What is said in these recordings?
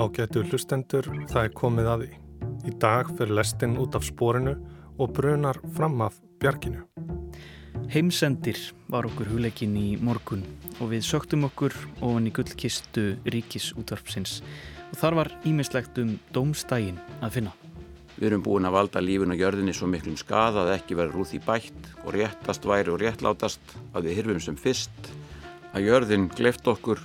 Ágætu hlustendur, það er komið að því. Í dag fyrir lestin út af spórinu og brunar fram af bjarginu. Heimsendir var okkur hugleikin í morgun og við söktum okkur ofan í gullkistu ríkis útvarpsins og þar var ímislegt um dómstægin að finna. Við erum búin að valda lífun og jörðinni svo miklum skada að ekki vera rúð í bætt og réttast væri og réttlátast að við hyrfum sem fyrst, að jörðin gleft okkur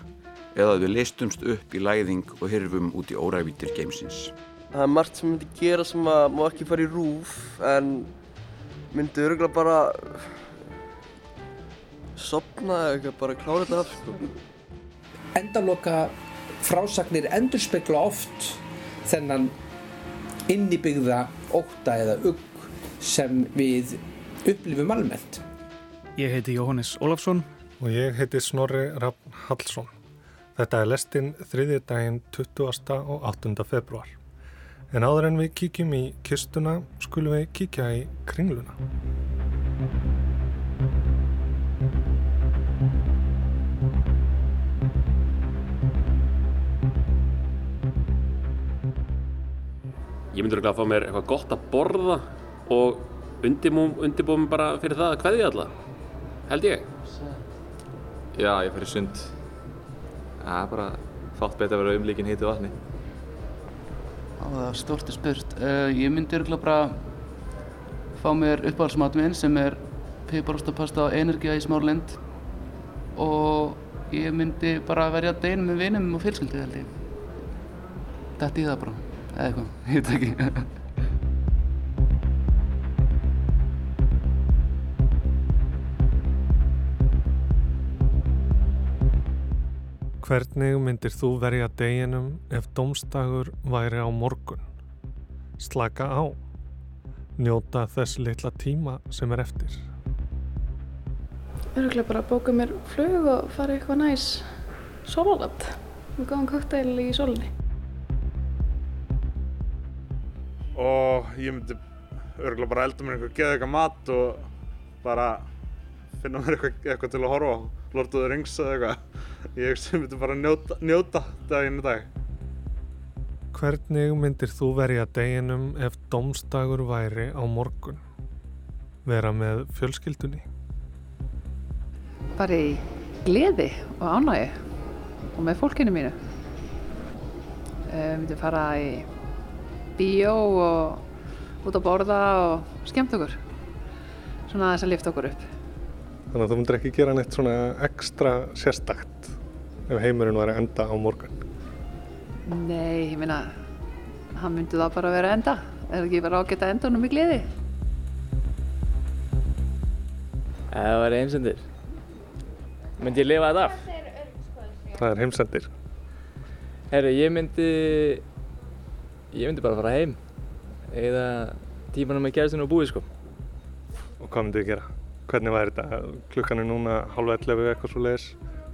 eða að við leistumst upp í læðing og hyrfum út í órævítir geimsins. Það er margt sem myndi gera sem að má ekki fara í rúf en myndi öruglega bara sopna eða eitthvað bara klára þetta af sko. Endaloka frásagnir endurspegla oft þennan innibyggða óta eða ugg sem við upplifum almennt. Ég heiti Jóhannes Ólafsson og ég heiti Snorri Raffn Hallsson. Þetta er lestinn þriðið daginn 20. og 8. februar. En áður en við kíkjum í kistuna skulum við kíkja í kringluna. Ég myndur ekki að fá mér eitthvað gott að borða og undirbúum bara fyrir það að hvaðið alla, held ég. Já, ég fyrir sund. Það er bara fátt betur að vera umlíkin hítu vatni. Á, það er stort og spurt. Uh, ég myndi örgulega bara fá mér uppáhaldsmatum minn sem er piparostapasta og energia í smárlind og ég myndi bara verja deginum með vinum og fjölskyldu held ég. Dætt í það bara, eða eitthvað, ég veit ekki. Hvernig myndir þú verja deginum ef domstagur væri á morgun? Slaka á. Njóta þess litla tíma sem er eftir. Öruglega bara bóka mér flug og fara eitthvað næs sólaland. Við gáðum kokteil í sólinni. Og ég myndi öruglega bara elda mér eitthvað, geða eitthvað mat og bara finna mér eitthvað, eitthvað til að horfa á. Lord of the Rings eða eitthvað. Ég myndi bara njóta, njóta daginn í dag. Hvernig myndir þú verja deginum ef domstagur væri á morgun? Vera með fjölskyldunni? Bara í gleði og ánægi og með fólkinu mínu. Við myndum fara í bíó og út að borða og skemmt okkur. Svona þess að lifta okkur upp. Þannig að þú myndir ekki gera neitt svona ekstra sérstakt ef heimurinn var að enda á morgun? Nei, ég meina, hann myndi þá bara vera að enda. Er það ekki bara ágætt að enda honum í gleði? Það var heimsendir. Myndi ég lifa þetta af? Það er heimsendir. Herru, ég myndi, ég myndi bara fara heim. Eða tímanum með kærastinu og búið, sko. Og hvað myndið þið gera? Hvernig væri þetta? Klukkan er núna halva 11 eitthvað svo leiðis.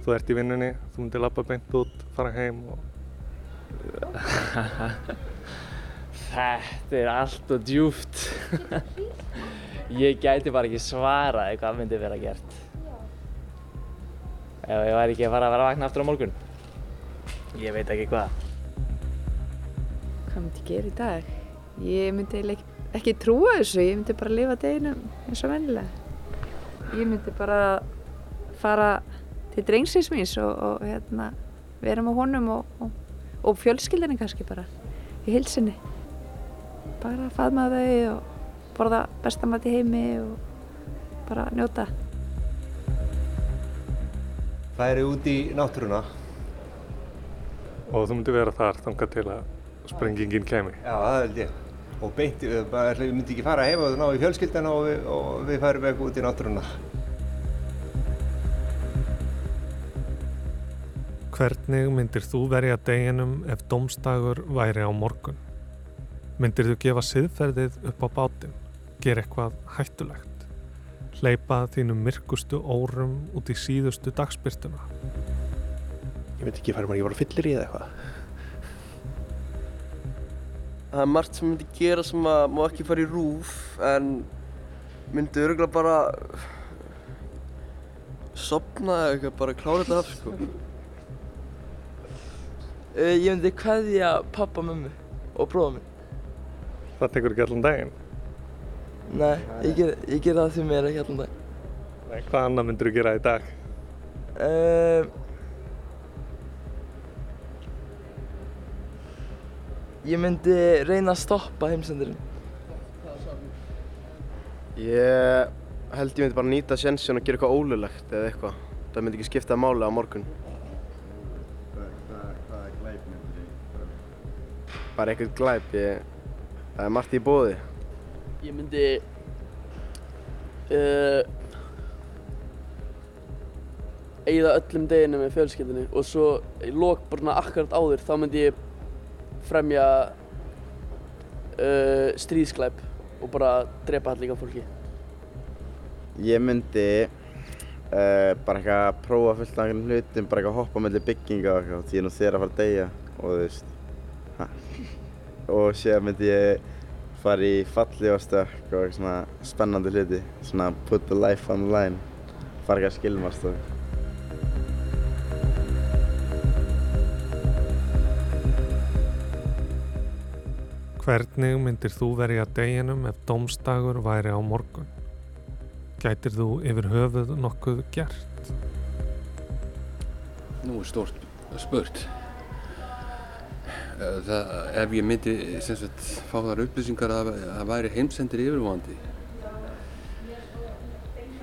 Þú ert í vinnunni, þú myndir lappa beint út, fara heim og... Þetta er allt og djúft. ég gæti bara ekki svaraði hvað myndi vera gert. Ef ég væri ekki að fara að vera að vakna aftur á morgun. Ég veit ekki hvað. Hvað myndi ég gera í dag? Ég myndi ekki, ekki trúa þessu, ég myndi bara lifa deginum eins og vennilega. Ég myndi bara fara til drengsins míns og, og hérna, vera með honum og, og, og fjölskyldinni kannski bara í hilsinni. Bara faðma þau og borða bestamæti heimi og bara njóta. Færi út í náttúruna. Og þú myndi vera þar þanga til að sprengingin kemi? Já, það held ég. Og beint, við myndi ekki fara heima og ná í fjölskyldina og við, og við færum eitthvað út í náttúruna. Hvernig myndir þú verja deginum ef domstagur væri á morgun? Myndir þú gefa siðferðið upp á bátinn? Gera eitthvað hættulegt? Hleypa þínum myrkustu órum út í síðustu dagspyrtuna? Ég veit ekki, færum að ég var að fyllir í eða eitthvað. Það er margt sem myndi gera sem að má ekki fara í rúf en myndi öruglega bara sopna eða eitthvað, bara klára þetta af sko. Uh, ég myndi kveðja pappa, mömmu og bróða minn. Það tekur ekki allan daginn. Nei, ég ger, ég ger það því mér ekki allan dag. Nei, hvað annað myndir þú gera í dag? Uh, ég myndi reyna að stoppa heimsendirinn. Ég held ég myndi bara nýta sjensin og gera eitthvað ólulegt eða eitthvað. Það myndi ekki skipta máli á morgun. Hvaða glæp myndir þið? Bara eitthvað glæp, ég... Það er margt í bóði. Ég myndi uh, eigða öllum deginu með fjölskyldinni og svo í lok bara akkurat áður þá myndi ég fremja uh, stríðsklæp og bara drepa allir líka fólki. Ég myndi uh, bara eitthvað að prófa fullt af einhvern hlutum, bara eitthvað að hoppa mellir bygginga og eitthvað því nú þegar að fara að deyja og þú veist ha. og sér myndi ég fara í falli og stökk og eitthvað svona spennandi hluti svona put the life on the line fara ekki að skilmast og Hvernig myndir þú verja deginum ef domstagur væri á morgun? Gætir þú yfir höfuð nokkuð gert? Nú er stórt spurt. Það, ef ég myndi sagt, fá þar upplýsingar að það væri heimsendir yfirvandi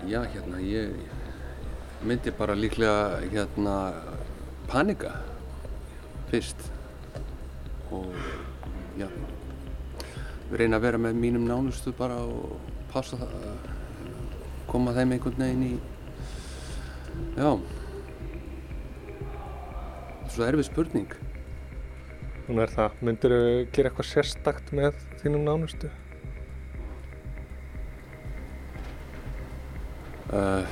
já hérna ég myndi bara líklega hérna panika fyrst og já reyna að vera með mínum nánustu bara og passa það að koma þeim einhvern veginn í já svo erfið spurning Hún er það. Myndir þú gera eitthvað sérstakt með þínum nánustu? Uh,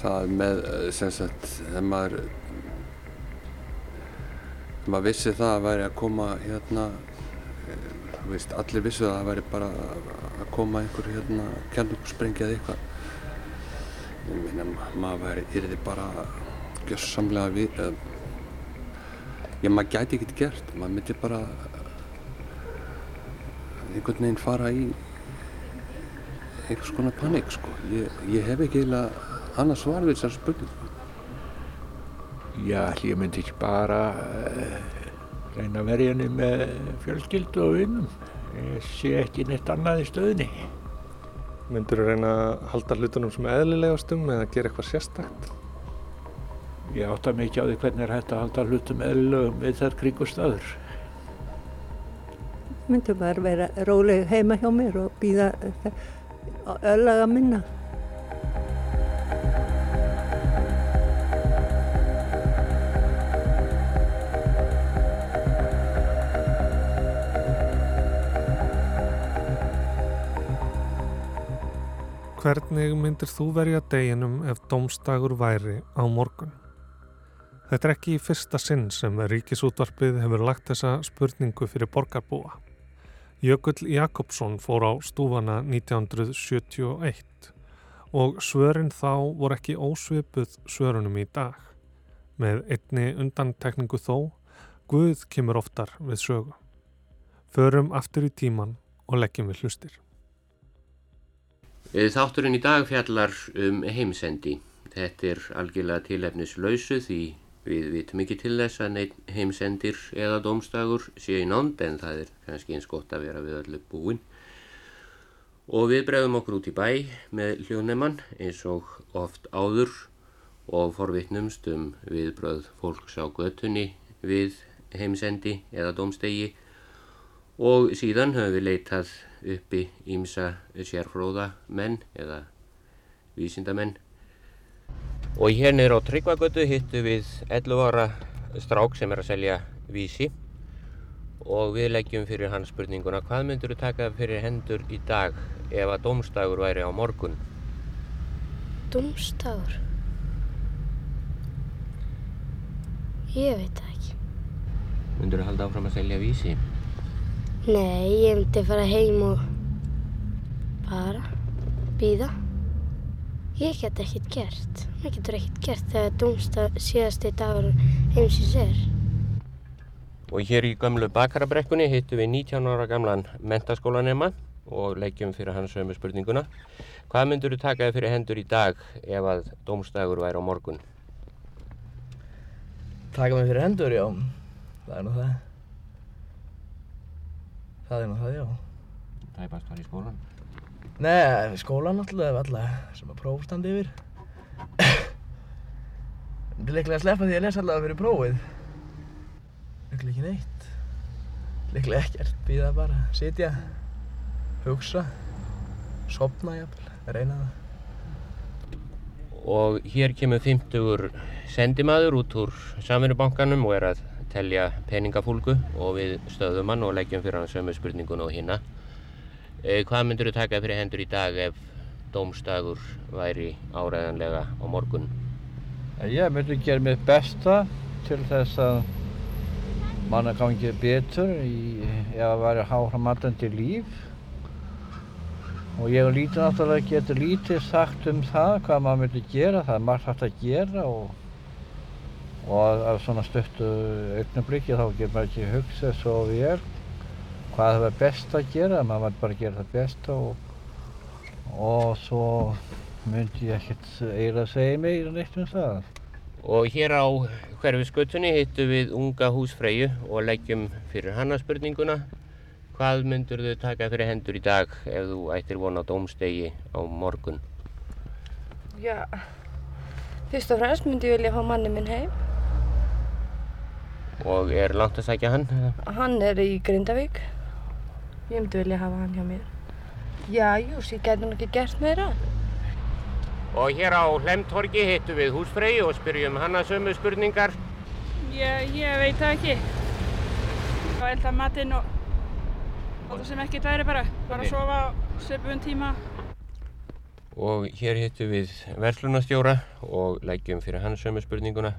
það með, sem sagt, ef maður, maður vissi það að væri að koma hérna, þú veist, allir vissu það að væri bara að koma einhver hérna, kjarnugssprengja eða eitthvað. Ég meina, maður væri, yrði bara gjörsamlega við uh, já maður gæti ekkert gert. Maður myndi bara einhvern veginn fara í einhvers konar panik sko. Ég, ég hef ekki eiginlega annað svar við þessar spurning Já, ég myndi ekki bara uh, reyna að verja henni með fjölskyldu og vinnum ég sé ekki neitt annað í stöðinni Myndir þú reyna að halda hlutunum sem eðlilegastum eða gera eitthvað sérstakt? Ég átta mig ekki á því hvernig er hægt að halda hlutum eðlilegum við þær kringustöður. Myndi bara vera róleg heima hjá mér og býða öllaga minna. Hvernig myndir þú verja deginum ef domstagur væri á morgun? Þetta er ekki í fyrsta sinn sem Ríkisútvarpið hefur lagt þessa spurningu fyrir borgarbúa. Jökull Jakobsson fór á stúfana 1971 og svörin þá voru ekki ósvipuð svörunum í dag. Með einni undantekningu þó, Guð kemur oftar við sögu. Förum aftur í tíman og leggjum við hlustir. Þátturinn í dag fjallar um heimsendi. Þetta er algjörlega tilefnislausu því við vitum ekki til þess að neitt heimsendir eða domstagur sé í nánd en það er kannski eins gott að vera við öllu búin. Og við bregðum okkur út í bæ með hljónemann eins og oft áður og forvittnumst um viðbröð fólks á göttunni við heimsendi eða domstegi og síðan höfum við leitað uppi ímsa sérfróða menn eða vísindamenn. Og hérna er á Tryggvagötu hittu við 11 ára strák sem er að selja vísi og við leggjum fyrir hans spurninguna hvað myndur þú taka fyrir hendur í dag ef að domstagur væri á morgun? Domstagur? Ég veit ekki. Myndur þú halda áfram að selja vísi? Nei, ég myndi fara heim og bara býða. Ég get ekkert gert. Það getur ekkert gert þegar dómstað síðasti dagur heimsins er. Og hér í gömlu bakarabrekkunni hittum við 19 ára gamlan mentaskólanema og leggjum fyrir hans sömu spurninguna. Hvað myndur þú taka þið fyrir hendur í dag ef að dómstagur væri á morgun? Taka mig fyrir hendur, já. Það er nú það. Það er nú það, já. Það er bara að stara í skólan. Nei, skólan náttúrulega alltaf sem að prófstandi yfir. Það er líklega að sleppa því að lesa allavega fyrir prófið. Líklega ekki neitt. Líklega ekkert. Býða bara, sitja, hugsa, sopna jafnvel, reyna það. Og hér kemur 50 sendimaður út úr samverjubankanum og er að telja peningafúlgu og við stöðum hann og leggjum fyrir hann sömu spurningun og hinna. Eh, hvað myndur þú taka fyrir hendur í dag ef dómstagur væri áræðanlega á morgun? Ég myndi gera mitt besta til þess að manna gangi betur í ef að væri háframandandi líf og ég lítið náttúrulega getur lítið sagt um það hvað maður myndi gera, það er margt hægt að gera og og af svona stöttu augnabliki þá getur maður ekki hugsað svo vel hvað það var best að gera, maður var bara að gera það besta og, og svo myndi ég ekkert eiginlega segja meira neitt um það. Og hér á hverfisgötunni hittum við unga húsfreyju og leggjum fyrir hana spurninguna. Hvað myndur þau taka fyrir hendur í dag ef þú ættir vona á dómstegi á morgun? Já, fyrst og fremst myndi ég vilja fá manni minn heim. Og er langt að sækja hann? Hann er í Grindavík. Ég myndi vilja hafa hann hjá mér. Já, jú, sér gæti hann ekki gert meira. Og hér á Hlemtorgi hittum við húsfreyju og spyrjum hana sömu spurningar. Ég, ég veit það ekki. Og elda matinn og, og það sem ekkert væri bara. Bara Ok. sofa á svipun tíma. Og hér hittum við verslunarstjóra og leggjum fyrir hann sömu spurninguna.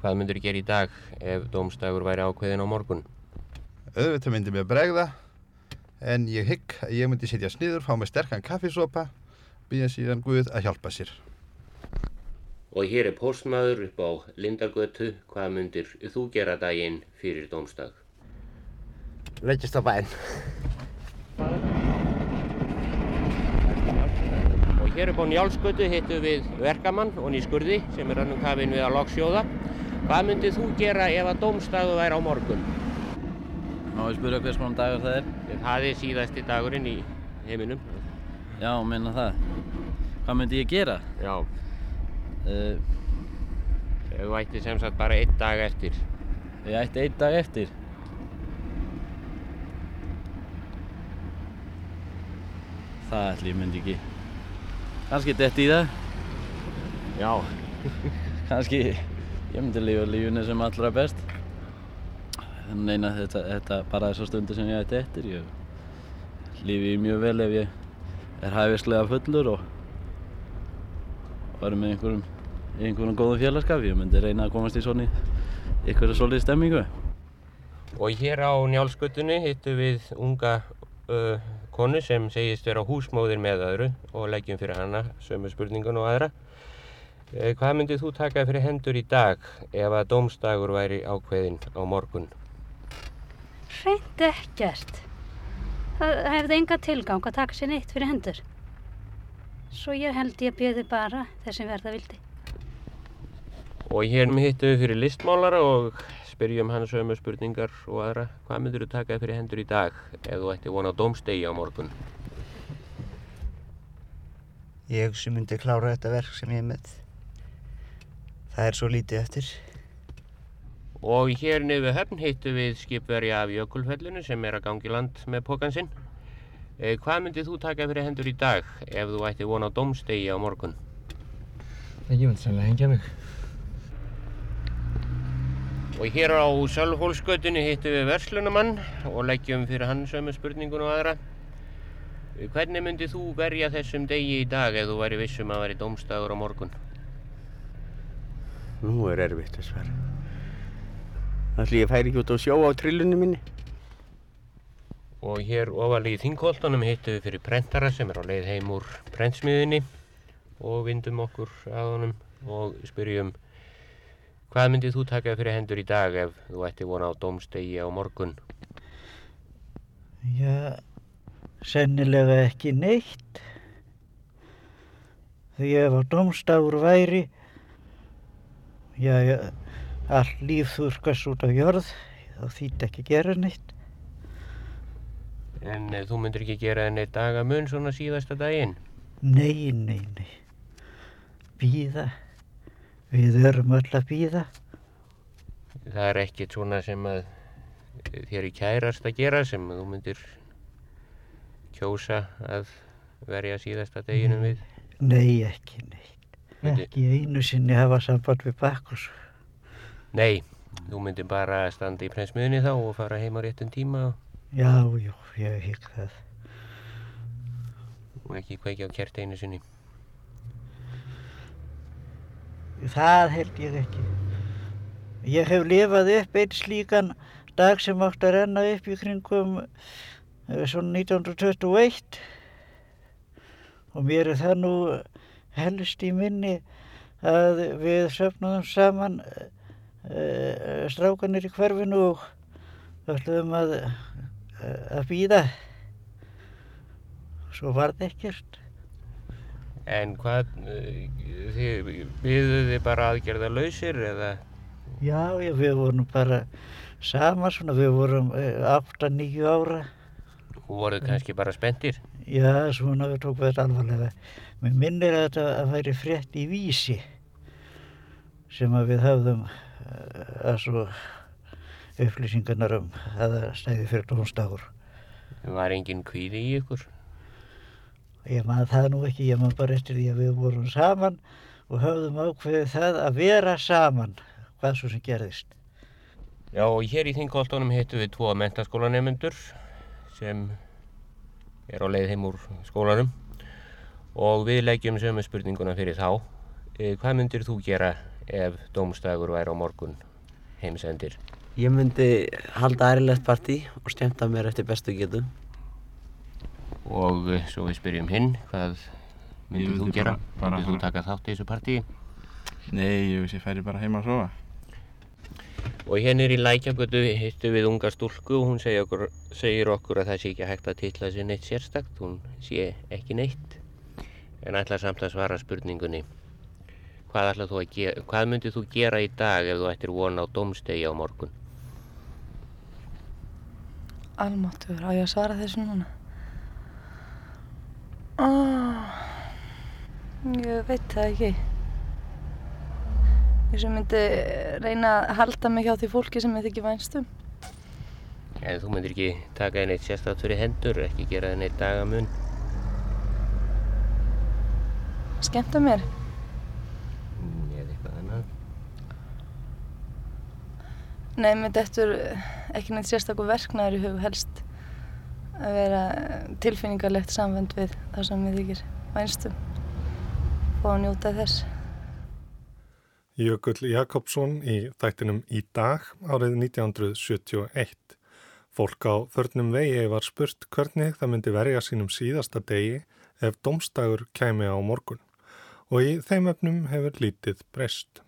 Hvað myndur þú gera í dag ef dómstagur væri ákveðin á morgun? Auðvitað myndi mér bregða en ég hygg að ég myndi setja sniður, fá mig sterkan kaffisopa, býða síðan Guð að hjálpa sér. Og hér er postmaður upp á Lindargötu. Hvað myndir þú gera daginn fyrir dómstag? Leggjast á bæinn. Og hér upp á Njálsgötu hittum við verkamann og nýskurði sem er annum kafinn við að lokksjóða. Hvað myndir þú gera ef að dómstagu væri á morgun? Má ég spyrja hvers konar dagur það er? Það er síðasti dagurinn í heiminum. Já, meina það. Hvað myndi ég gera? Já. Uh, Ef þú ætti sem sagt bara einn dag eftir. ég ætti einn dag eftir. Það ætli ég myndi ekki. Kanski detti í það. Já. Kanski ég myndi lifa lífinu sem allra best. Þannig að þetta, þetta bara þessar stundir sem ég ætti eftir. Ég lifi mjög vel ef ég er hæfislega fullur og er með einhverjum, í einhverjum góðum félagskap. Ég myndi reyna að komast í svona einhverja svolítið stemmingu. Og hér á Njálsgötunni hittum við unga uh, konu sem segist vera húsmóðir með öðru og leggjum fyrir hana sömu spurningun og aðra. Uh, hvað myndið þú taka fyrir hendur í dag ef að dómstagur væri ákveðinn á morgun? Hreint ekkert. Það hefði enga tilgang að taka sér neitt fyrir hendur. Svo ég held ég bjöði bara þessum verða vildi. Og hér hittum við fyrir listmálara og spyrjum hann sömu spurningar og aðra. Hvað myndir þú taka fyrir hendur í dag ef þú ætti vona á dómstegi á morgun? Ég sem myndi klára þetta verk sem ég er með. Það er svo lítið eftir. Og hér niður við höfn hittum við skipverja af Jökulfellinu sem er að gangi land með pókan sinn. Eh, hvað myndið þú taka fyrir hendur í dag ef þú ætti vona á dómstegi á morgun? Ég myndi sannlega hengja mig. Og hér á Sölvhólsgötunni hittum við verslunumann og leggjum fyrir hann sömu spurningun og aðra. Eh, Hvernig myndið þú verja þessum degi í dag ef þú væri vissum að væri dómstagur á morgun? Nú er erfitt að svara. Ætli ég færi ekki út á sjó á trillunni minni. Og hér ofalega í Þingholtunum hittum við fyrir prentara sem er á leið heim úr prentsmiðinni og vindum okkur að honum og spyrjum hvað myndið þú taka fyrir hendur í dag ef þú ætti vona á dómstegi á morgun? Já, sennilega ekki neitt. Því ef á dómstafur væri, já, all líf þurkast út á jörð, þá þýtti ekki gera neitt. En eh, þú myndir ekki gera enn eitt dagamun svona síðasta daginn? Nei, nei, nei. Býða. Við erum öll að býða. Það er ekkert svona sem að þér er kærast að gera sem þú myndir kjósa að verja síðasta deginum við? Nei, ekki neitt. Ekki einu sinni hafa samband við Bakkus. Nei, þú myndir bara standa í prensmiðinni þá og fara heim á réttum tíma Já, jú, ég hygg það. og ekki kveikja á kert einu sinni. Það held ég ekki. Ég hef lifað upp einn slíkan dag sem átt að renna upp í kringum eh, svona 1921 og mér er það nú helst í minni að við söfnaðum saman uh, strákanir í hverfinu og ætluðum að, uh, að býða. Svo var það ekkert. En hvað, eh, þið byggðu þið bara aðgerða lausir eða? Já, já, við vorum bara saman svona, við vorum 8-9 ára. Þú voruð kannski bara spenntir? Já, svona við tókum þetta alvarlega. Mér minnir að þetta að væri frétt í vísi sem að við höfðum uh, að svo upplýsingarnar um að það stæði fyrir dónstagur. Var enginn kvíði í ykkur? Ég maður það nú ekki, ég maður bara eftir því að við vorum saman og höfðum ákveðið það að vera saman, hvað svo sem gerðist. Já, og hér í Þingholtunum hittum við tvo mentaskólanemundur sem er á leið heim úr skólanum og við leggjum sömu spurninguna fyrir þá. Eh, Hvað myndir þú gera ef dómstagur væri á morgun heimsendir? Ég myndi halda ærilegt partí og skemmta mér eftir bestu getu. Og eh, svo við spyrjum hinn, hvað myndir þú myndi gera? bara- bara- myndir þú taka þátt í þessu partíi? Nei, ég veist ég færi bara heima að sofa. Og hérna er í lækjagötu hittu við unga stúlku og hún segir okkur, segir okkur að það sé ekki hægt að titla sér neitt sérstakt, hún sé ekki neitt. En ætlar samt að svara spurningunni. Hvað, hvað myndir þú gera í dag ef þú ættir vona á dómstegi á morgun? Almáttur, á ég að svara þessu núna? Oh, ég veit það ekki. Ég sem myndi reyna að halda mig hjá því fólki sem ég þykir vænstum. En þú myndir ekki taka þér neitt sérstakt fyrir hendur, ekki gera þér neitt dagamun? Skemmta mér. Mm, Eða eitthvað annað? Nei, mér dettur ekki neitt sérstakur verknaður í hug helst að vera tilfinningarlegt samvend við það sem ég þykir vænstum og að njóta þess. Jökull Jakobsson í þættinum Í dag árið 1971. Fólk á þörnum vegi var spurt hvernig það myndi verja sínum síðasta degi ef domstagur kæmi á morgun og í þeim efnum hefur lítið breyst.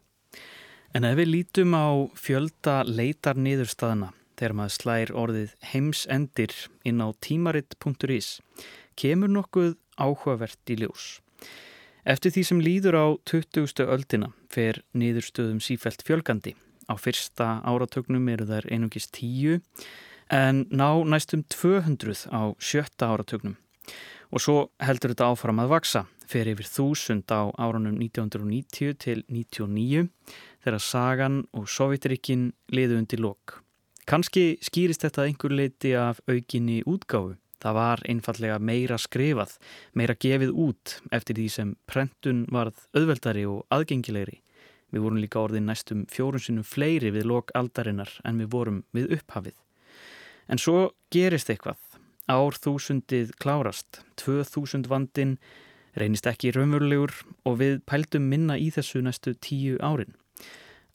En ef við lítum á fjölda leitar niðurstaðna þegar maður slær orðið heimsendir inn á tímaritt.is kemur nokkuð áhugavert í ljós. Eftir því sem líður á 20. öldina fer niðurstöðum sífælt fjölgandi. Á fyrsta áratögnum eru þær einungis 10 en ná næstum 200 á sjötta áratögnum. Og svo heldur þetta áfram að vaksa, fer yfir þúsund á árunum 1990 til 1999 þegar Sagan og Sovjetrikkin liðu undir lok. Kanski skýrist þetta einhver leiti af aukinni útgáfu. Það var einfallega meira skrifað, meira gefið út eftir því sem prentun varð auðveldari og aðgengilegri. Við vorum líka orðin næstum fjórun sinnum fleiri við lok aldarinnar en við vorum við upphafið. En svo gerist eitthvað. Ár þúsundið klárast, 2000 vandin reynist ekki raunverulegur og við pældum minna í þessu næstu tíu árin.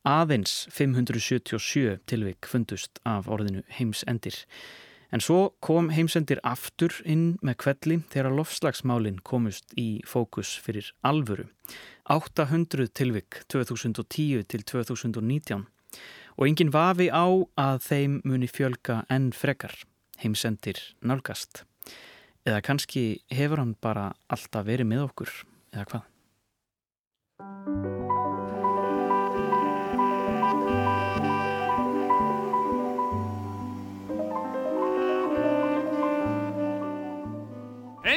Aðeins 577 tilvik fundust af orðinu heimsendir. En svo kom heimsendir aftur inn með kvelli þegar lofslagsmálinn komust í fókus fyrir alvöru. 800 tilvik 2010 til 2019 og engin vafi á að þeim muni fjölga enn frekar, heimsendir nálgast. Eða kannski hefur hann bara alltaf verið með okkur, eða hvað?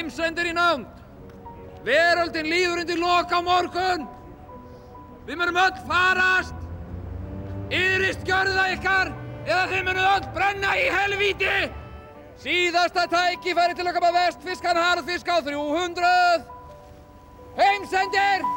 Heimsendir í nánd! Veröldin líður undir loka á morgun! Við munum öll farast! Yðrist gjörðu það ykkar eða þið munum öll brenna í helvíti! Síðasta tækifæri til að koma vestfiskan harðfisk á 300! Heimsendir!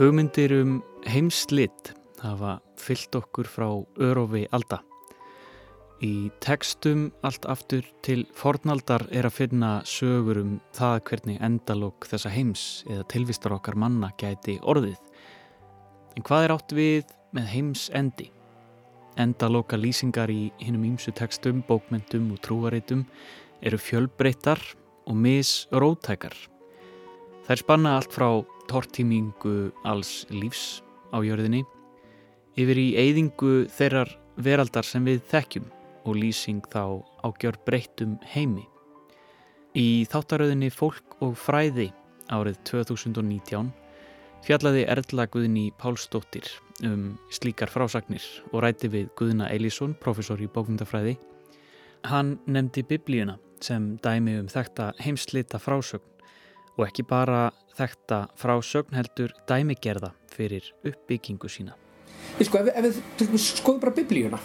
Hugmyndir um heimslit hafa fyllt okkur frá örofi alda. Í tekstum allt aftur til fornaldar er að finna sögur um það hvernig endalók þessa heims eða tilvistar okkar manna gæti orðið. En hvað er átt við með heimsendi? Endalóka lýsingar í hinnum ímsu tekstum, bókmyndum og trúaritum eru fjölbreyttar og misrótækar. Þær spanna allt frá tortímingu alls lífs á jörðinni yfir í eyðingu þeirrar veraldar sem við þekkjum og lýsing þá á gjör breyttum heimi. Í þáttaröðinni Fólk og fræði árið 2019 fjallaði Erla Guðni Pálsdóttir um slíkar frásagnir og ræti við Guðna Eilísson, professor í bókmyndafræði. Hann nefndi biblíuna sem dæmi um þekta heimslita frásögn og ekki bara þekta frásögn heldur dæmigerða fyrir uppbyggingu sína. Ég sko, ef, við skoðum bara biblíuna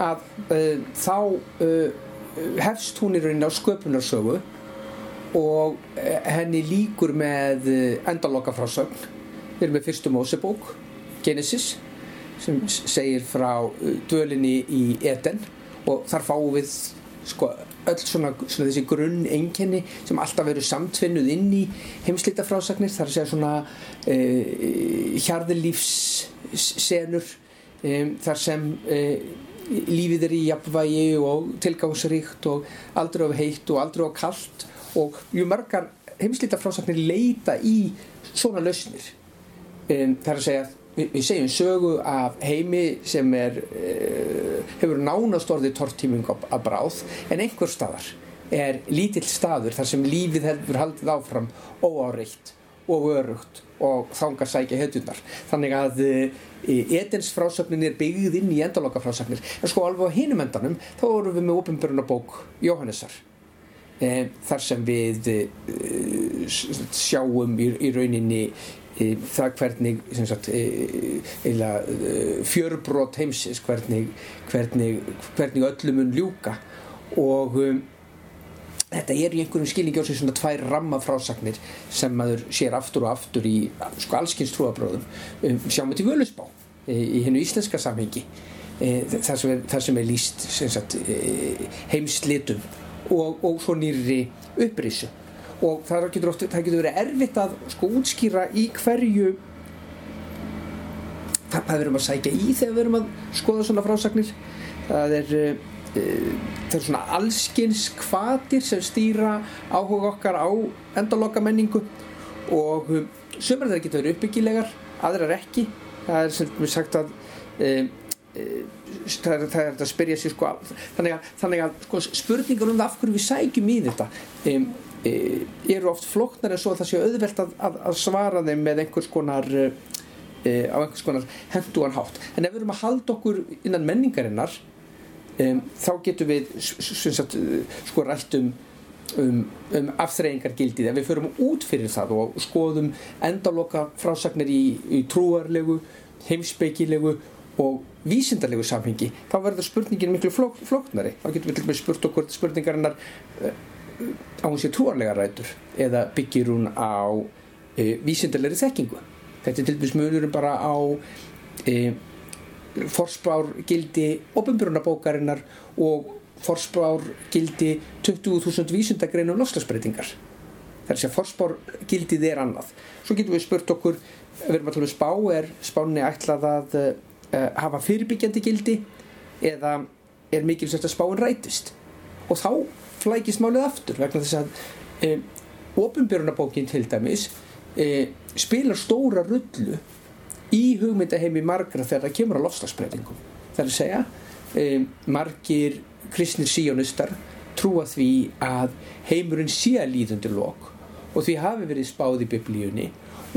að uh, þá uh, hefst hún í rauninni á sköpunarsögu og uh, henni líkur með endaloka frásögn. Við erum með fyrstu Mósebók, Genesis, sem segir frá dölinni í Eden og þar fáum við sko öll svona, svona þessi grunn enginni sem alltaf verður samtvinnuð inn í heimslita frásagnir þar segja svona uh, hjarðilífssenur um, þar sem uh, lífið er í jafnvægi og tilgangsríkt og aldrei of heitt og aldrei of kallt og mjög margar heimslita frásagnir leita í svona lausnir. Um, þar að segja við, við segjum sögu af heimi sem er uh, hefur nánast orðið tortíming að bráð en einhver staðar er lítill staður þar sem lífið hefur haldið áfram óáreitt og örugt og þángar sækja hötunar þannig að Edens frásögnin er byggð inn í endaloka frásögnir en sko alveg á hinum endanum þá vorum við með ofinbörunabók Jóhannesar e, þar sem við e, sjáum í, í rauninni það hvernig sagt, fjörbrót heimsins hvernig, hvernig, hvernig öllum mun ljúka. Og um, þetta er í einhverjum skilningi á sig svona tvær ramma frásagnir sem maður sér aftur og aftur í sko allskynns trúabröðum um, sjáum við til Völusbá e, í hennu íslenska samhengi. E, þar, sem er, þar sem er líst sagt, e, heimslitum og, og svo nýri upprísu og það getur, oft, það getur verið erfitt að sko útskýra í hverju hvað við erum að sækja í þegar við erum að skoða svona frásagnir. Það er það er svona allskins kvatir sem stýra áhuga okkar á endaloka menningu og sömur þeir geta verið uppbyggilegar aðrar ekki. Það er sem við sagt að það er, það er að spyrja sér sko þannig að, þannig að sko, spurningar um það af hverju við sækjum í þetta e, eru oft flóknar en svo að það sé auðvelt að, að, að svara þeim með einhvers konar á einhvers konar hendugan hátt. En ef við erum að halda okkur innan menningarinnar Um, þá getum við sagt, sko rætt um, um, um afþreyingargildið. Ef við förum út fyrir það og skoðum endaloka frásagnir í, í trúarlegu, heimsbeikilegu og vísindarlegu samhengi þá verður spurningin miklu flók, flóknari. Þá getum við spurt okkur spurningarinnar á hún sé trúarlega rætur eða byggir hún á uh, vísindarlegri þekkingu þetta er til dæmis munurum bara á uh, forspár gildi ofinbjörnabókarinnar og forspár gildi 20.000 vísundagreinum lofslagsbreytingar. Það er að segja forspár gildið er annað. Svo getum við spurt okkur, við erum alltaf með spá, er spáni ætlað að uh, hafa fyrirbyggjandi gildi eða er mikilvægt að spáin rætist. Og þá flækist málið aftur vegna þess að uh, ofinbjörnabókin til dæmis uh, spilar stóra rullu í hugmyndaheimi margra þegar það kemur á lofslagsbreytingum. Það er að segja, margir kristnir síjónustar trúa því að heimurinn sé að líðundir lok og því hafi verið spáð í biblíunni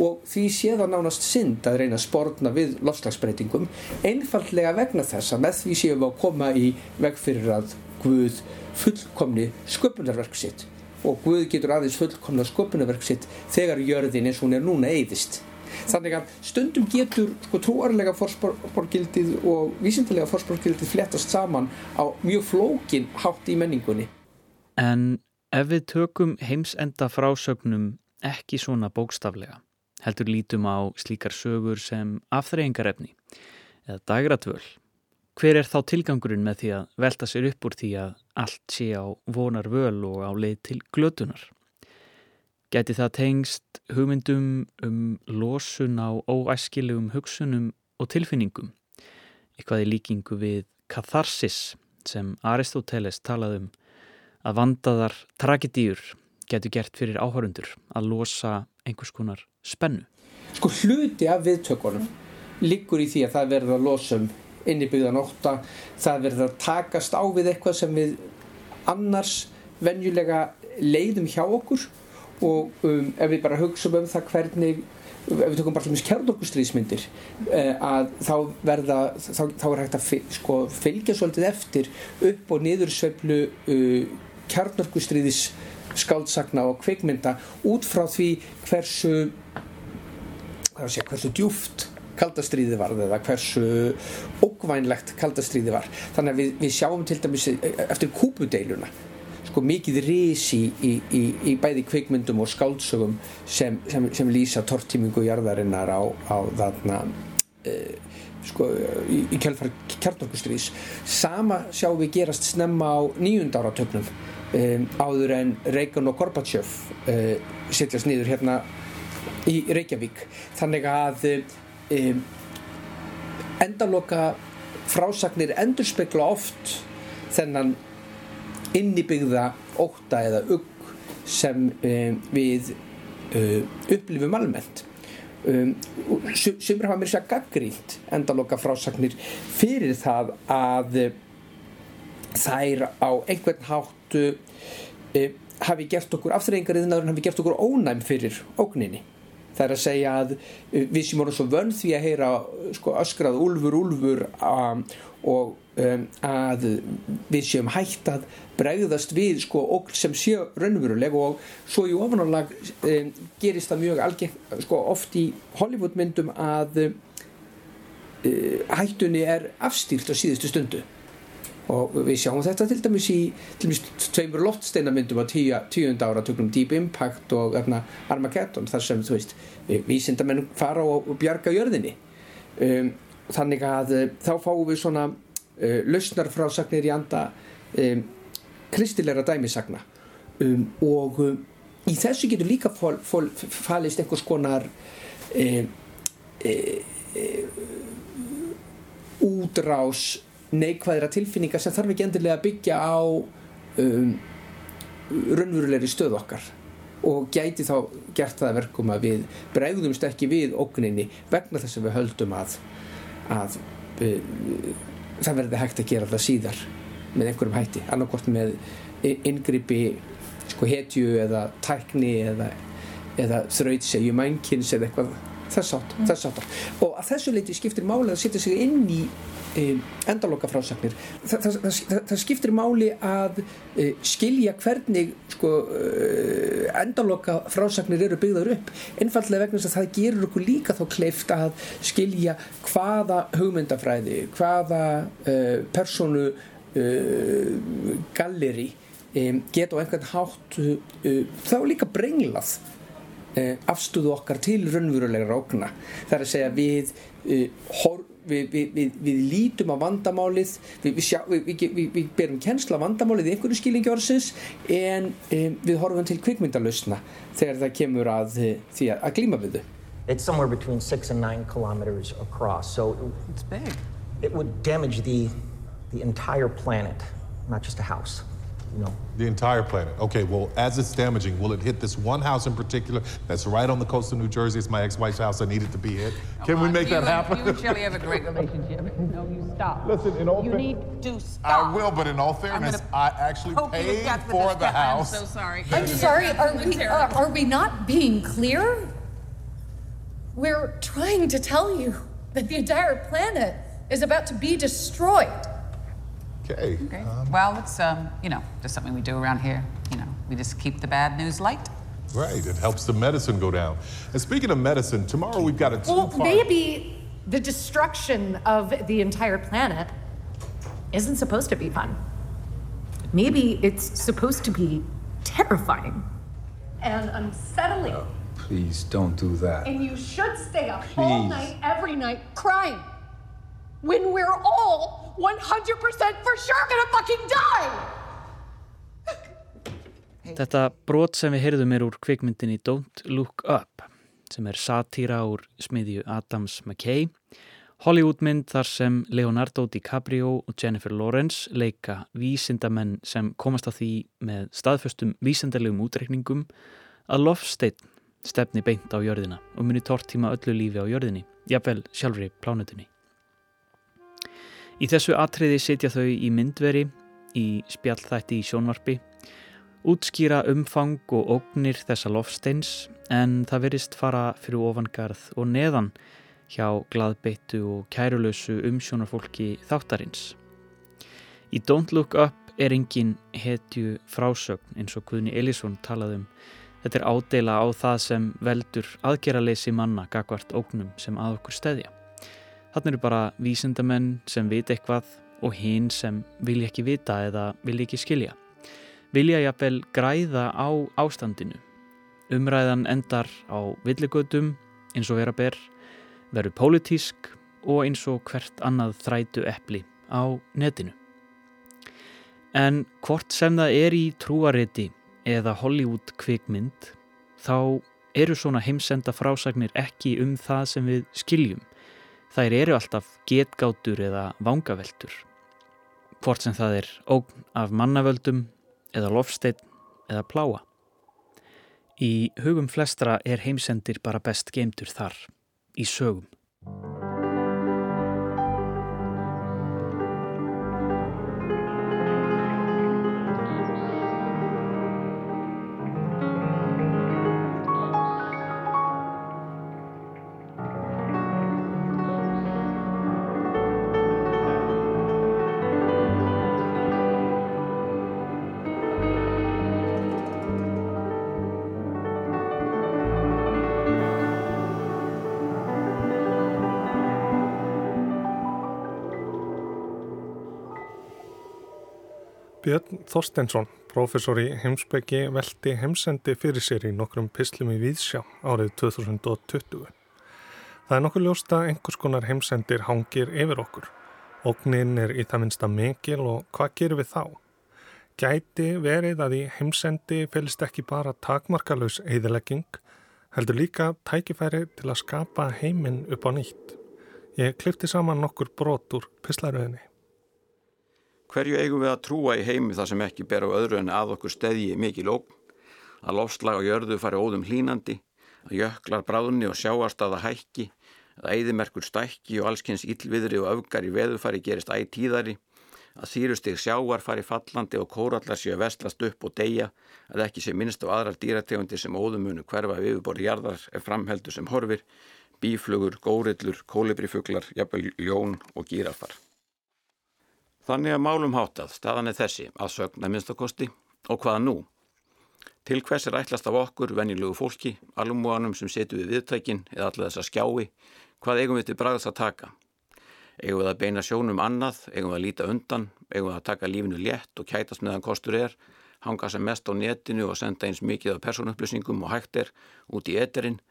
og því sé það nánast synd að reyna að spórna við lofslagsbreytingum einfallega vegna þess að með því séum við að koma í veg fyrir að Guð fullkomni sköpunarverk sitt og Guð getur aðeins fullkomna sköpunarverk sitt þegar jörðin eins og hún er núna eyðist. Þannig að stundum getur sko, trúarlega fórsporgildið og vísindilega fórsporgildið flettast saman á mjög flókin hátt í menningunni. En ef við tökum heimsenda frásögnum ekki svona bókstaflega, heldur lítum á slíkar sögur sem afþreyingarefni eða dagratvöl, hver er þá tilgangurinn með því að velta sér upp úr því að allt sé á vonar völ og á leið til glötunar? Gæti það tengst hugmyndum um losun á óæskilegum hugsunum og tilfinningum, eitthvað í líkingu við katharsis sem Aristóteles talaði um að vandaðar tragedýr getur gert fyrir áhörundur að losa einhvers konar spennu. Sko hluti af viðtökunum liggur í því að það verður að losum inn í byggðan ótta, það verður að takast á við eitthvað sem við annars venjulega leiðum hjá okkur. Og um, ef við bara hugsa um það hvernig ef við tökum bara svona kjarnorkustriðismyndir eh, að þá verða þá, þá er hægt að sko, fylgja svolítið eftir upp og niður sveiflu uh, kjarnorkustriðis skáldsagna og kveikmynda út frá því hversu sé, hversu djúft kaldastriði var eða hversu ógvænlegt kaldastriði var. Þannig að við, við sjáum til dæmis eftir kúpudeiluna sko mikið risi í, í, í bæði kveikmyndum og skáldsögum sem, sem, sem lýsa tortímingu jarðarinnar á, á þarna uh, sko í, í kjálfar kjarnorkustrís sama sjáum við gerast snemma á nýjund áratögnum um, áður en Reagan og Gorbachev uh, setjast nýður hérna í Reykjavík. Þannig að um, endaloka frásagnir endurspegla oft þennan innibyggða óta eða ugg sem um, við uh, upplifum almennt. Um, sumir hafa mér sér gaggrínt endaloka frásagnir fyrir það að þær á einhvern háttu hafi gert okkur afþreyingariðnaður hafi gert okkur ónæm fyrir ógninni það er að segja að við sem vorum svo vönn því að heyra sko, öskrað úlfur, úlfur um, og um, að við séum hægt að bregðast við sko okkur sem séu raunveruleg og svo í ofanálag um, gerist það mjög algeng sko oft í Hollywoodmyndum að uh, hættunni er afstýrt á síðustu stundu og við sjáum þetta til dæmis í til dæmis tveimur loftsteinamyndum á tíu, tíunda ára tökum Deep Impact og erna, Armageddon þar sem þú veist vísindamenn fara og, bjarga jörðinni. Um, þannig að uh, þá fáum við svona uh, lausnarfrásagnir í anda um, kristilegra dæmisagna. Um, og um, í þessu getur líka fól, fól, falist einhvers konar e, e, e, útrás neikvæðra tilfinningar sem þarf ekki endilega að byggja á um, raunverulegri stöð okkar. Og gæti þá gert það verkum að við bregðumst ekki við ógninni vegna þess að við höldum að, að uh, það verði hægt að gera það síðar með einhverjum hætti, annarkort með ingripi sko hetju eða tækni eða, eða þrautsegju mænkins eða eitthvað þess átt, mm. þess átt og að þessu leiti skiptir máli að setja sig inn í e, endaloka frásagnir Þa, það, það, það skiptir máli að e, skilja hvernig sko, e, endaloka frásagnir eru byggðar upp. Einfallega vegna þess að það gerur okkur líka þá kleift að skilja hvaða hugmyndafræði hvaða personu galleri geta á einhvern hátt þá líka brenglað afstöðu okkar til raunverulegra ógna. Það er að segja við við, við, við, við lítum á vandamálið við, sjá, við berum kennsla á vandamálið í einhverju skilningi orðsins en um, við horfum til kvikmyndalösna þegar það kemur að því að, að glíma við þau. It's somewhere between six and nine kilometers across so it's big. it would damage the the entire planet not just a house No. The entire planet. Okay, well, as it's damaging, will it hit this one house in particular that's right on the coast of New Jersey? It's my ex-wife's house. I need it to be hit. Can we make you that happen? You and Shelley have a great relationship. No, you stop. Listen, in all You fa- need to stop. I will, but in all fairness, I actually poke you to paid for this the house. I'm so sorry. I'm sorry, are we, uh, are we not being clear? We're trying to tell you that the entire planet is about to be destroyed. Okay. Okay. well, it's um, you know, just something we do around here. You know, we just keep the bad news light. Right, it helps the medicine go down. And speaking of medicine, tomorrow we've got a Well, two-part... maybe the destruction of the entire planet isn't supposed to be fun. Maybe it's supposed to be terrifying and unsettling. Please don't do that. And you should stay up all night, every night, crying. When we're all 100% for sure gonna fucking die! Þetta brot sem við heyrðum er úr kvikmyndinni Don't Look Up sem er satýra úr smiðju Adams McKay Hollywoodmynd þar sem Leonardo DiCaprio og Jennifer Lawrence leika vísindamenn sem komast að því með staðföstum vísindarlegum útreikningum að Lofsteinn stefni beint á jörðina og muni tortíma öllu lífi á jörðinni, jafnvel sjálfri plánutinni. Í þessu atriði sitja þau í myndveri, í spjallþætti í sjónvarpi útskýra umfang og ógnir þessa lofsteins en það verist fara fyrir ofangarð og neðan hjá gladbeittu og kærulösu umsjónarfólki þáttarins. Í Don't Look Up er engin hetju frásögn eins og Guðni Elísson talaði um. Þetta er ádela á það sem veldur aðgerraleysi manna gagvart ógnum sem að okkur stedja. Þannig eru bara vísindamenn sem vit eitthvað og hinn sem vilja ekki vita eða vilja ekki skilja vilja jafnvel græða á ástandinu. Umræðan endar á villigötum eins og vera ber, veru pólitísk og eins og hvert annað þrætu epli á netinu. En hvort sem það er í trúariti eða Hollywood kvikmynd, þá eru svona heimsenda frásagnir ekki um það sem við skiljum. Þær eru alltaf getgátur eða vangaveltur. Hvort sem það er ógn af mannavöldum eða lofsteinn eða pláa. Í hugum flestra er heimsendir bara best geimtur þar, í sögum. Björn Þorstensson, professor í heimsbyggi, veldi heimsendi fyrir sér í nokkrum pislum í Víðsjá árið 2020. Það er nokkuð ljósta einhvers konar heimsendir hangir yfir okkur. Ógnin er í það minnsta mikil og hvað gerum við þá? Gæti verið að í heimsendi fylgst ekki bara takmarkalus eðilegging, heldur líka tækifæri til að skapa heiminn upp á nýtt. Ég klifti saman nokkur brot úr pislaröðinni. Hverju eigum við að trúa í heimi þar sem ekki ber á öðru en að okkur steðji mikil ógn, að lofslag á jörðu fari óðum hlínandi, að jöklar bráðunni og sjáarstaða hækki, að æðimerkur stækki og allskynns illviðri og öfgar í veðufari gerist ætíðari, að þýrustig sjáar fari fallandi og kórallar séu vestlast upp og deyja, að ekki sé minnst á aðrar dýrategundir sem óðumunu hverfa við yfirborði jarðar er framheldur sem horfir, bíflugur, górillur, kólibrifuglar, jafnvel ljón og gírafar. Þannig að málum hátað, staðan er þessi, að sögna minnstakosti. Og hvaða nú? Til hvers er ætlast af okkur, venjulegu fólki, alumúanum sem setu við viðtækin eða allir þess að skjái, hvað eigum við til bræðast að taka? Eigum við að beina sjónum annað, eigum við að líta undan, eigum við að taka lífinu létt og kætast meðan kostur er, hanga sem mest á netinu og senda eins mikið af personupplýsingum og hægt er út í eterinn,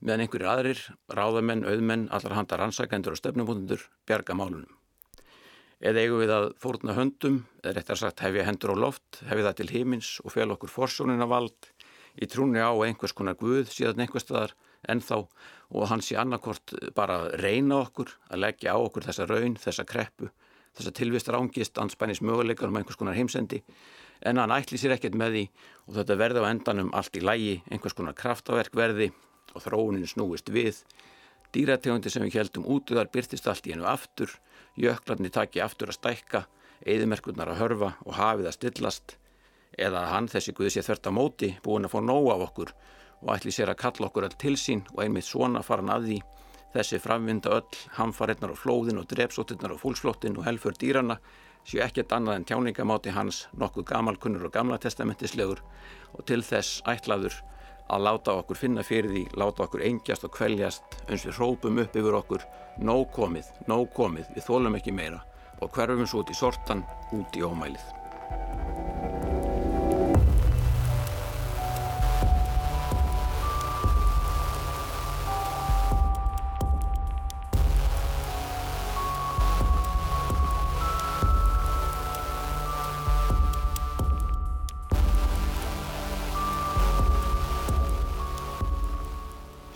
meðan einhverjir aðrir, ráðamenn, auðmenn, allar handar ansækendur og stefnumúndur bjarga málunum. Eða eigum við að fórna höndum, eða réttar sagt hefja hendur á loft, hefja það til himins og fel okkur forsjónina vald í trúni á einhvers konar guð síðan einhver staðar ennþá og hann sé annarkort bara reyna okkur, að leggja á okkur þessa raun, þessa kreppu, þessa tilvist rángist anspænis möguleikar um einhvers konar heimsendi en hann ætli sér ekkert með því og þetta verði á endanum allt í lægi, einhvers konar kraftaverk verði og þróunin snúist við. Dýrategundi sem við heldum útuðar byrtist allt í hennu aftur, jöklarni taki aftur að stækka, eðimerkurnar að hörfa og hafið að stillast. Eða hann þessi guði sé þvert á móti búin að fá nóg af okkur og ætli sér að kalla okkur all til sín og einmitt svona fara hann að því. Þessi framvinda öll, hamfarinnar og flóðin og drepsóttinnar og fólksflóttin og helfur dýrana séu ekkert annað en tjáningamáti hans nokkuð gamalkunnur og gamla testamentislegur og til þess ætlaður að láta okkur finna fyrir því, láta okkur engjast og kvæljast eins við hrópum upp yfir okkur nóg komið, nóg komið, við þólum ekki meira og hverfum svo út í sortan, út í ómælið.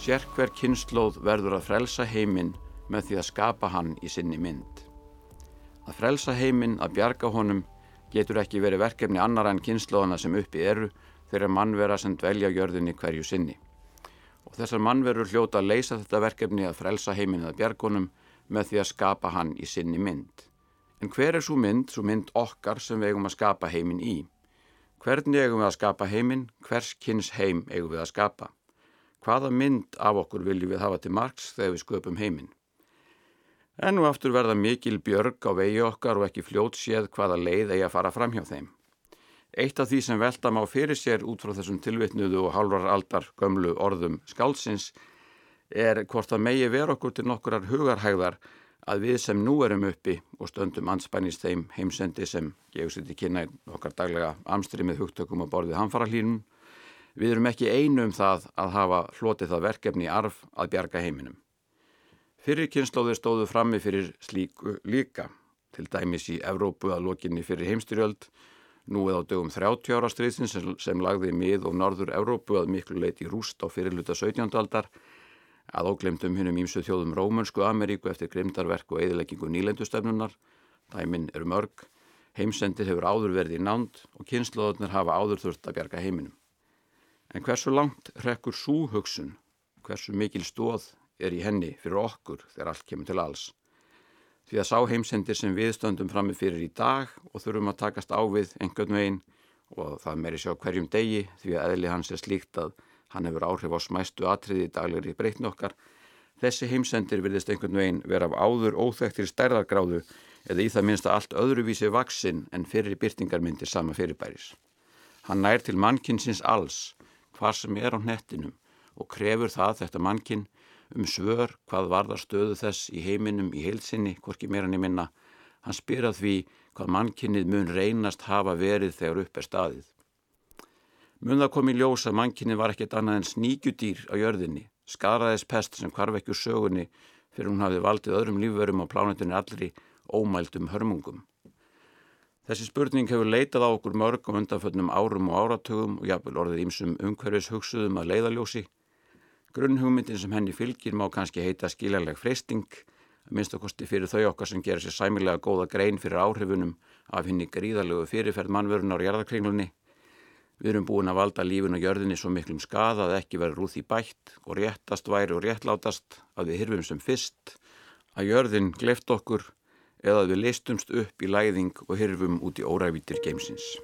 Sérkver kynnslóð verður að frelsa heiminn með því að skapa hann í sinni mynd. Að frelsa heiminn, að bjarga honum, getur ekki verið verkefni annar en kynnslóðana sem uppi eru þegar mannvera sem dvelja jörðinni hverju sinni. Og þessar mannverur hljóta að leysa þetta verkefni að frelsa heiminn að bjarga honum með því að skapa hann í sinni mynd. En hver er svo mynd, svo mynd okkar sem við eigum að skapa heiminn í? Hvernig eigum við að skapa heiminn, hvers kynns heim eigum við að skapa? Hvaða mynd af okkur viljum við hafa til margs þegar við sköpum heiminn. En nú aftur verða mikil björg á vegi okkar og ekki fljót séð hvaða leið eigi að fara fram hjá þeim. Eitt af því sem velta má fyrir sér út frá þessum tilvitnuðu og halvar aldar gömlu orðum skálsins er hvort að megi vera okkur til nokkurar hugarhægðar að við sem nú erum uppi og stöndum anspænist þeim heimsendi sem gefur sér til kynna okkar daglega amstri með hugtökum og borðið hanfara hlínum Við erum ekki einu um það að hafa hlotið það verkefni í arf að bjarga heiminum. Fyrir kynnslóðir stóðu frammi fyrir slíku líka, til dæmis í Evrópu að lokinni fyrir heimstyrjöld, nú eða á dögum 30 ára stríðsin sem, sem lagði mið og norður Evrópu að miklu leiti rúst á fyrirluta 17. aldar, að óglemdum hinnum ímsu þjóðum Rómunsku Ameríku eftir grimdarverk og eðileggingu nýlendustöfnunar, dæmin eru mörg, heimsendir hefur áður verið í nánd og kynnslóðunar hafa áður þurft að bjarga heiminum. En hversu langt rekkur svo hugsun, hversu mikil stóð er í henni fyrir okkur þegar allt kemur til alls. Því að sá heimsendir sem við stöndum frammi fyrir í dag og þurfum að takast á við einhvern veginn og það meiri sjá hverjum degi því að eðli hans er slíkt að hann hefur áhrif á smæstu atriði daglegri breytni okkar. Þessi heimsendir virðist einhvern veginn vera af áður óþektir stærðargráðu eða í það minnsta allt öðruvísi vaksinn en fyrir byrtingarmyndir sama fyrirbæris. Hann nær til mannkinsins alls hvar sem er á hnettinum og krefur það þetta mannkinn um svör hvað varðar stöðu þess í heiminum í heilsinni, hvorki meira minna. Hann spyr að því hvað mannkinnið mun reynast hafa verið þegar upp er staðið. Mun það kom í ljós að mannkinnið var ekkert annað en sníkjudýr á jörðinni, skaraðis pest sem hvarvekju sögunni fyrir hún hafði valdið öðrum lífverum á plánetunni allri ómældum hörmungum. Þessi spurning hefur leitað á okkur mörg og undanföllnum árum og áratugum og jafnvel orðið ímsum umhverfis hugsuðum að leiðaljósi. Grunnhugmyndin sem henni fylgir má kannski heita skiljarleg freysting, minnst okkosti fyrir þau okkar sem gerir sér sæmilega góða grein fyrir áhrifunum af henni gríðalögu fyrirferð mannvörun á jarðarkringlunni. Við erum búin að valda lífin og jörðinni svo miklum skada að ekki vera rúð í bætt og réttast væri og réttlátast að við hyrfum sem fyrst, að jörðin gleft okkur eða við leistumst upp í læðing og hyrfum út í órævítir geimsins.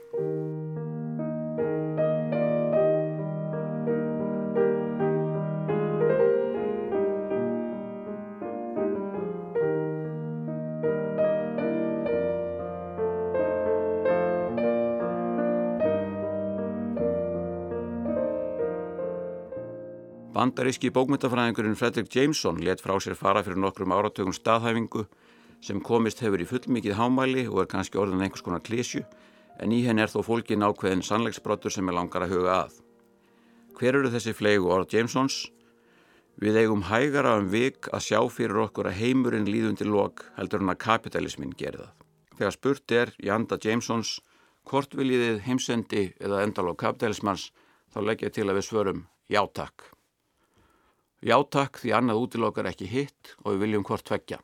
Bandaríski bókmyndafræðingurinn Fredrik Jameson let frá sér fara fyrir nokkrum áratögum staðhæfingu sem komist hefur í fullmikið hámæli og er kannski orðin einhvers konar klísju en í henn er þó fólkin ákveðin sannleiksbrottur sem er langar að huga að. Hver eru þessi flegu orð Jamesons? Við eigum hægara um vik að sjá fyrir okkur að heimurinn líðundir lok heldur hann að kapitalismin gerða. Þegar spurt er í anda Jamesons hvort viljiðið heimsendi eða endalók kapitalismans þá leggja til að við svörum játakk. Játakk því annað útilokkar ekki hitt og við viljum hvort tveggja.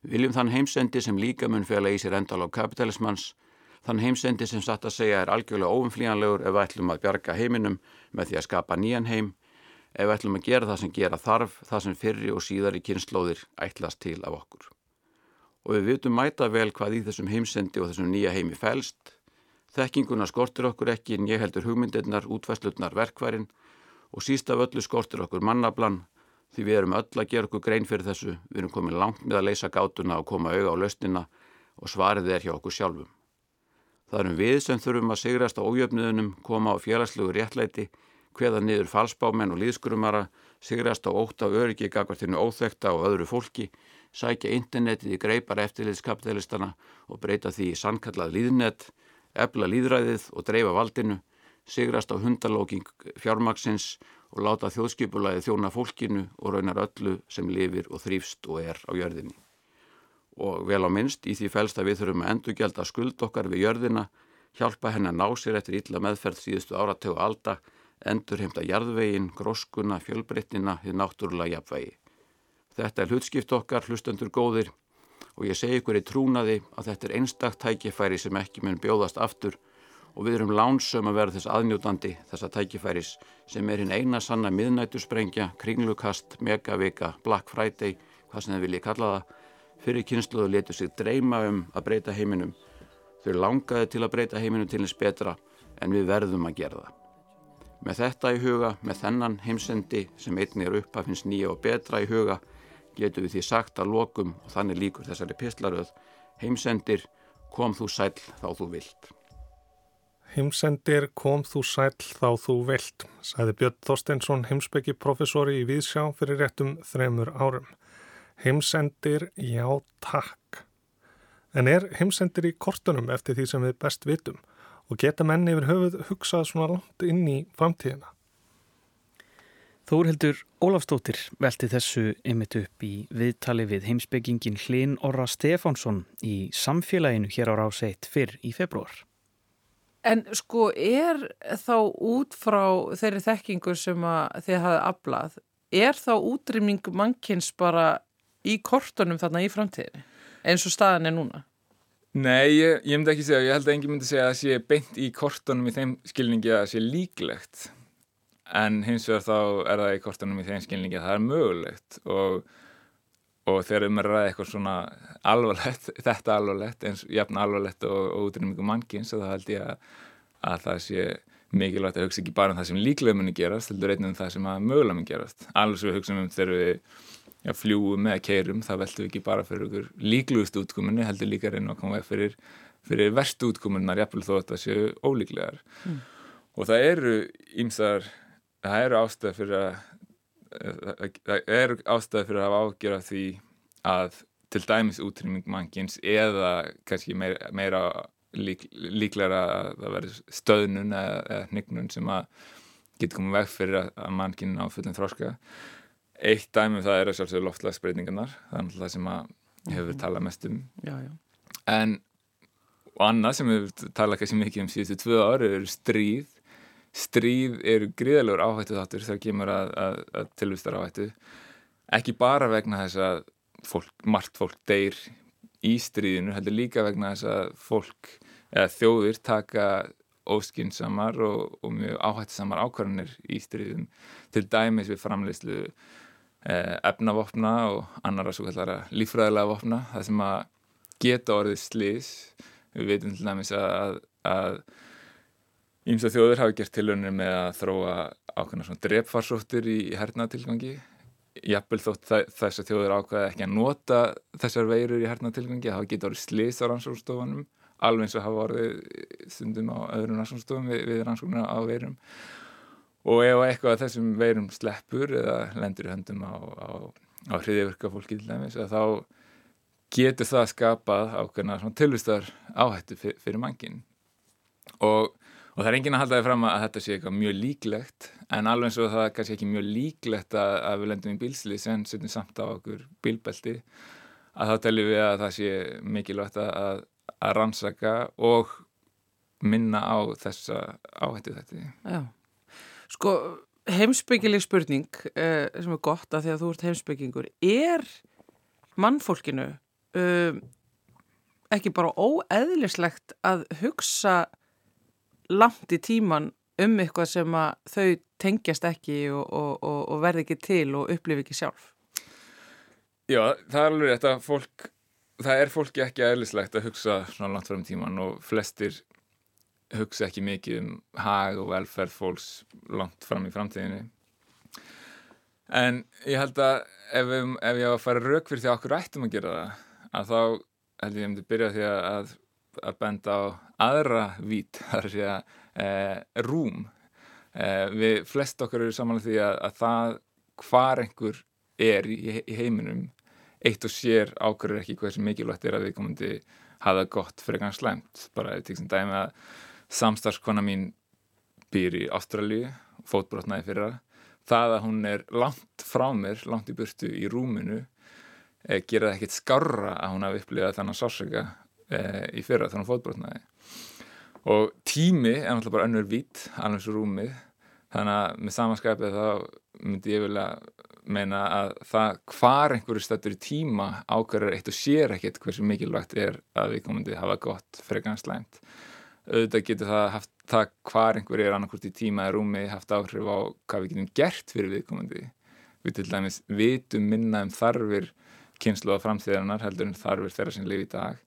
Viljum þann heimsendi sem líka mun fjöla í sér endalók kapitalismans, þann heimsendi sem satt að segja er algjörlega óumflíjanlegur ef við ætlum að bjarga heiminum með því að skapa nýjan heim, ef við ætlum að gera það sem gera þarf, það sem fyrri og síðari kynnslóðir ætlast til af okkur. Og við vitum mæta vel hvað í þessum heimsendi og þessum nýja heimi fælst. Þekkinguna skortir okkur ekki en ég heldur hugmyndirnar, útfæslutnar, verkværin og síst af öllu skortir okkur mannablan því við erum öll að gera okkur grein fyrir þessu, við erum komin langt með að leysa gátuna og koma auga á lausnina og svarið er hjá okkur sjálfum. Það erum við sem þurfum að sigrast á ójöfnuðunum, koma á félagslegu réttlæti, hveða niður falsbámen og líðskurumara, sigrast á óta og öryggi gagvartinu óþekta og öðru fólki, sækja internetið í greipar eftirliðskapitalistana og breyta því í sannkallað líðnett, ebla líðræðið og dreifa valdinu, sigrast á hundalóking fjármaksins og láta þjóðskipulaði þjóna fólkinu og raunar öllu sem lifir og þrýfst og er á jörðinni. Og vel á minnst í því fælst að við þurfum að endurgelda skuld okkar við jörðina, hjálpa henn að ná sér eftir illa meðferð síðustu áratögu alda, endur heimta jarðvegin, gróskuna, fjölbreytnina, þið náttúrulega jafnvegi. Þetta er hlutskipt okkar, hlustendur góðir og ég segi ykkur í trúnaði að þetta er einstakt tækifæri sem ekki mun bjóðast aftur og við erum lánsum að vera þess aðnjótandi þessa tækifæris sem er hinn eina sanna miðnættusprengja, kringlukast, megavika, Black Friday, hvað sem þið viljið kalla það, fyrir kynsluðu letu sig dreyma um að breyta heiminum. Þau langaði til að breyta heiminum til eins betra en við verðum að gera það. Með þetta í huga, með þennan heimsendi sem einnig er upp að finnst nýja og betra í huga, getur við því sagt að lokum og þannig líkur þessari pistlaröð, heimsendir, kom þú sæl þá þú vilt. Heimsendir kom þú sæl þá þú vilt, sagði Björn Þorsteinsson heimsbyggi professori í Víðsjá fyrir réttum þremur árum. Heimsendir, já takk. En er heimsendir í kortunum eftir því sem við best vitum og geta menni yfir höfuð hugsað svona langt inn í framtíðina? Þórhildur Ólafstóttir velti þessu ymmit upp í viðtali við heimsbyggingin Hlinn Orra Stefánsson í samfélaginu hér á ráseitt fyrr í februar. En sko er þá út frá þeirri þekkingu sem þið hafið aflað, er þá útrýming mannkins bara í kortunum þarna í framtíðinni eins og staðan er núna? Nei, ég, ég myndi ekki segja, ég held að engin myndi segja að það sé beint í kortunum í þeim skilningi að það sé líklegt en hins vegar þá er það í kortunum í þeim skilningi að það er mögulegt og og þegar um er að ræða eitthvað svona alvarlegt, þetta alvarlegt eins jafn alvarlegt og, og útrýmingu mannkins þá held ég að, að það sé mikilvægt að hugsa ekki bara um það sem líklega muni gerast, heldur einnig um það sem að mögulega muni gerast. Svo við hugsa um þegar við ja, fljúum með keirum þá veltum við ekki bara fyrir okkur líklegust útkominni, heldur líka reyna að koma fyrir, fyrir verstu útkominnar jafnvel þó að það séu ólíklegar. Mm. Og það eru ímsar, það eru ástæð fyrir að það er ástæði fyrir að hafa ágjör af því að til dæmis útrýming mannkins eða kannski meira, meira lík, líklega að það verður stöðnun eða, eða hnignun sem að getur komið veg fyrir að, að mannkinn á fullin þróska eitt dæmi um það er að sjálfsögðu loftlagsbreytingarnar það er það sem að hefur mhm. talað mest um já, já. en og annað sem hefur talað kannski mikið um síðustu tvö ári eru stríð stríð eru gríðalegur áhættu þáttur þegar kemur að, að, að tilvistar áhættu ekki bara vegna þess að fólk, margt fólk deyr í stríðinu, heldur líka vegna þess að fólk eða þjóðir taka óskinsamar og, og mjög áhættisamar ákvarðanir í stríðum. Til dæmis við framleyslu eh, efnavopna og annara svo kallara lífræðilega vopna það sem að geta orðið slís við veitum til dæmis að, að Ímsa þjóður hafi gert tilhörnir með að þróa ákveðna svona drepfarsóttir í hernatilgangi. Jafnvel þótt þess að þjóður ákveða ekki að nota þessar veirur í hernatilgangi, það geta orðið slís á rannsóknstofunum, alveg eins og hafa orðið stundum á öðrum rannsóknstofum við, við rannsóknuna á veirum. Og ef eitthvað af þessum veirum sleppur eða lendur í höndum á, á, á hriðiverka fólki til dæmis, þá getur það skapað ákveðna tilvistar áhættu fyrir, fyrir mankin. Og Og það er engin að halda þig fram að þetta sé eitthvað mjög líklegt en alveg eins og það er kannski ekki mjög líklegt að, að við lendum í bílslið sem setjum samt á okkur bílbelti að þá teljum við að það sé mikilvægt að, að rannsaka og minna á þessa áhættu þetta. Já, sko heimsbyggileg spurning uh, sem er gott að því að þú ert heimsbyggingur er mannfólkinu uh, ekki bara óeðlislegt að hugsa langt í tíman um eitthvað sem að þau tengjast ekki og, og, og, og verði ekki til og upplifi ekki sjálf? Já, það er alveg þetta fólk, það er fólki ekki eðlislegt að hugsa svona langt fram tíman og flestir hugsa ekki mikið um hag og velferð fólks langt fram í framtíðinni. En ég held að ef, ef ég á að fara rauk fyrir því að okkur ættum að gera það, að þá held ég að ég myndi byrja því að, að benda á aðra vít, þar er að eh, rúm. Eh, við flest okkar eru samanlega því að, að það hvar einhver er í, í heiminum eitt og sér ákveður ekki hversu mikilvægt er að við komandi hafa gott fyrir einhvern slemt. Bara til þess að dæmi að samstarfskona mín býr í Ástralju, fótbrotnaði fyrir það. Það að hún er langt frá mér, langt í burtu í rúminu, eh, gera það ekkert skarra að hún hafi upplifað þannig sársöka í fyrra þannig fótbrotnaði. Og tími er náttúrulega bara önnur vít alveg svo rúmið. Þannig að með samanskapið þá myndi ég vilja meina að það hvar einhverju stættur í tíma ákveður eitt og sér ekkert hversu mikilvægt er að við að hafa gott frekans slæmt. Auðvitað getur það haft það hvar einhverju er annarkort í tíma eða rúmi haft áhrif á hvað við getum gert fyrir viðkomandi. Við til dæmis vitum minna um þarfir kynslu á framtíðanar heldur en þarfir þeirra sem lifi í dag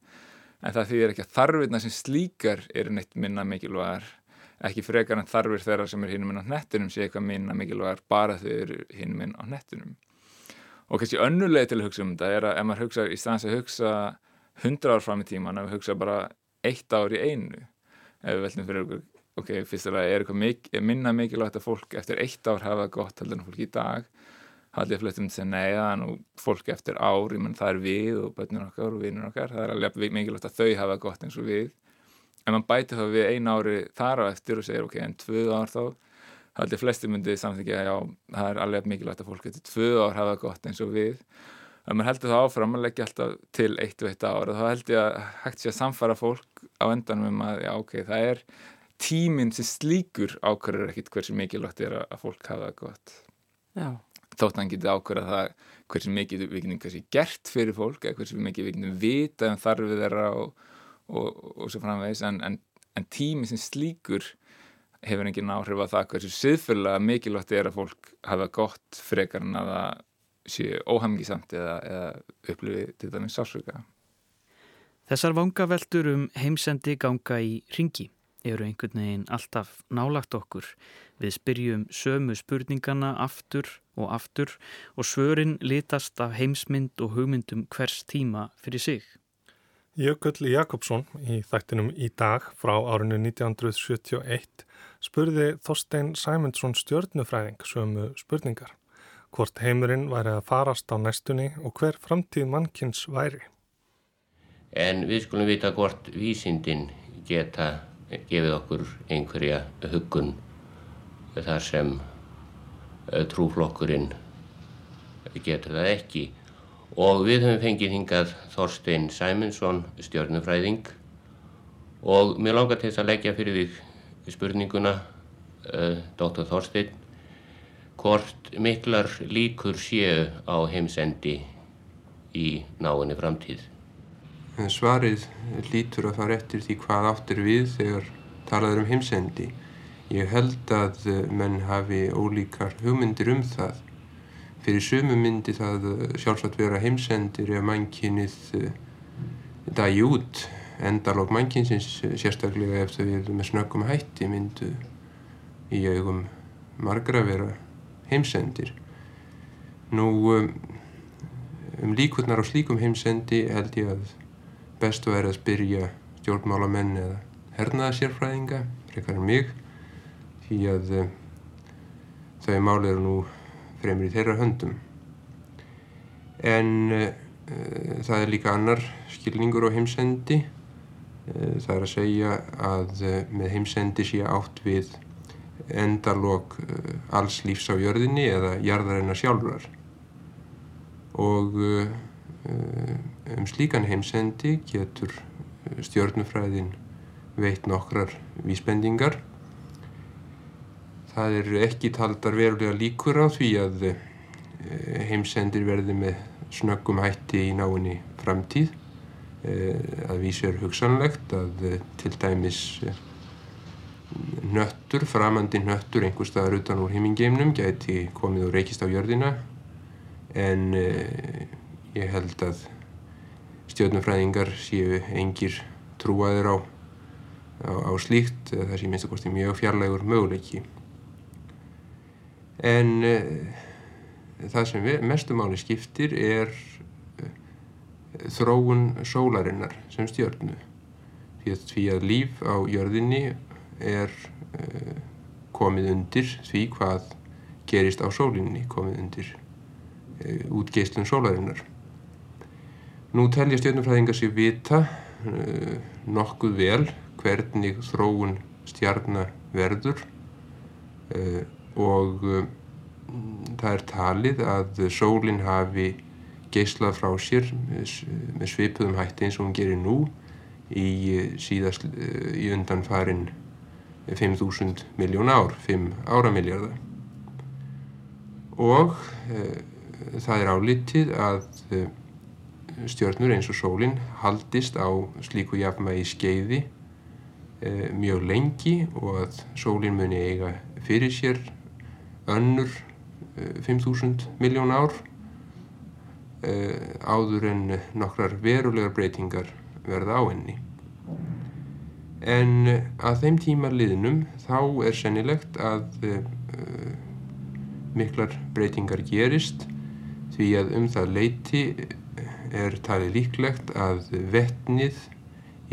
en það þýðir ekki að þarfirna sem slíkar eru neitt minna mikilvægar ekki frekar en þarfir þeirra sem er hinn minn á nettunum sé eitthvað minna mikilvægar bara þau eru hinn minn á nettunum og kannski önnuleg til að hugsa um þetta er að ef maður hugsa í staðans að hugsa hundra ár fram í tíman ef við hugsa bara eitt ár í einu ef við veltum fyrir okkur ok, fyrstulega er eitthvað mik minna mikilvægt að fólk eftir eitt ár hafa gott heldur en fólk í dag haldið að fluttum til það er nú fólk eftir ár, ég menn það er við og bönnur okkar og vinnur okkar, það er alveg mikilvægt að þau hafa gott eins og við. En mann bæti þá við einu ári þar á eftir og segir ok, en tvö ár þá? Haldið flesti myndið samþykja já, það er alveg mikilvægt að fólk eftir tvö ár hafa gott eins og við. Og mann heldur þá áfram að leggja alltaf til eitt og eitt ár og þá held ég að hægt sé að samfara fólk á endanum um að já, ok, það er tíminn sem slíkur ákvarður ekkit hversu mikilvægt er að fólk hafa gott. Já þótt hann getið ákvörða það hversu mikið við getum kannski gert fyrir fólk eða hversu mikið við getum vita um þarfið þeirra og, og, og svo framvegis en, en, en tími sem slíkur hefur engin áhrif á það hversu siðfurlega mikilvægt er að fólk hafa gott frekar en að það séu óhamgisamt eða, eða upplifi til dæmis sásöka. Þessar vangaveltur um heimsendi ganga í ringi eru einhvern veginn alltaf nálagt okkur. Við spyrjum sömu spurningana aftur og aftur og svörin litast af heimsmynd og hugmyndum hvers tíma fyrir sig. Jökull Jakobsson í þættinum í dag frá árinu 1971 spurði Þorstein Sæmundsson stjörnufræðing sömu spurningar. Hvort heimurinn væri að farast á næstunni og hver framtíð mannkins væri. En við skulum vita hvort vísindin geta gefið okkur einhverja huggun þar sem trúflokkurinn getur það ekki. Og við höfum fengið hingað Þorstein Sæmundsson stjórnufræðing og mér langar til þess að leggja fyrir því spurninguna uh, Dr. Þorstein hvort miklar líkur séu á heimsendi í náinni framtíð? Svarið lítur að fara eftir því hvað áttir við þegar talaður um heimsendi Ég held að eh, menn hafi ólíkar hugmyndir um það. Fyrir sumu myndi það eh, sjálfsagt vera heimsendir ef mannkynnið eh, dægi út. Endalók mannkynsins sérstaklega ef þau eru með snöggum hætti myndu í augum margra vera heimsendir. Nú um líkurnar á slíkum heimsendi held ég að bestu er að spyrja stjórnmálamenn eða hernaðasérfræðinga, frekar en mig því að uh, þau máli eru nú fremur í þeirra höndum. En uh, það er líka annar skilningur á heimsendi. Það er að segja að með heimsendi sé átt við endalók alls lífs á jörðinni eða jarðarinnar sjálfrar. Og um slíkan heimsendi getur stjörnufræðin veitt nokkrar vísbendingar. Það eru ekki taldar verulega líkur á því að heimsendir verði með snöggum hætti í náinni framtíð. Að vísu er hugsanlegt að til dæmis nöttur, framandi nöttur einhver staðar utan úr himmingeimnum gæti komið og reykist á jörðina en ég held að stjórnumfræðingar séu engir trúaðir á, á, á slíkt, það sé minnst að kosti mjög fjarlægur möguleiki. En það sem mestumáli skiptir er þróun sólarinnar sem stjörnu því að líf á jörðinni er uh, komið undir því hvað gerist á sólinni, komið undir útgeislun sólarinnar. Nú telja stjörnufræðingar sér vita nokkuð vel hvernig þróun stjarnar verður og það er talið að sólinn hafi geislað frá sér með svipuðum hætti eins og hún gerir nú í, síðast, í undanfarin 5.000 miljón ár, 5 áramiljarða. Og e, það er álitið að e, stjörnur eins og sólinn haldist á slíku jafnvægi skeiði e, mjög lengi og að sólinn muni eiga fyrir sér önnur 5.000 miljón ár áður en nokkrar verulegar breytingar verða á henni. En að þeim tíma liðnum þá er sennilegt að miklar breytingar gerist því að um það leiti er talið líklegt að vettnið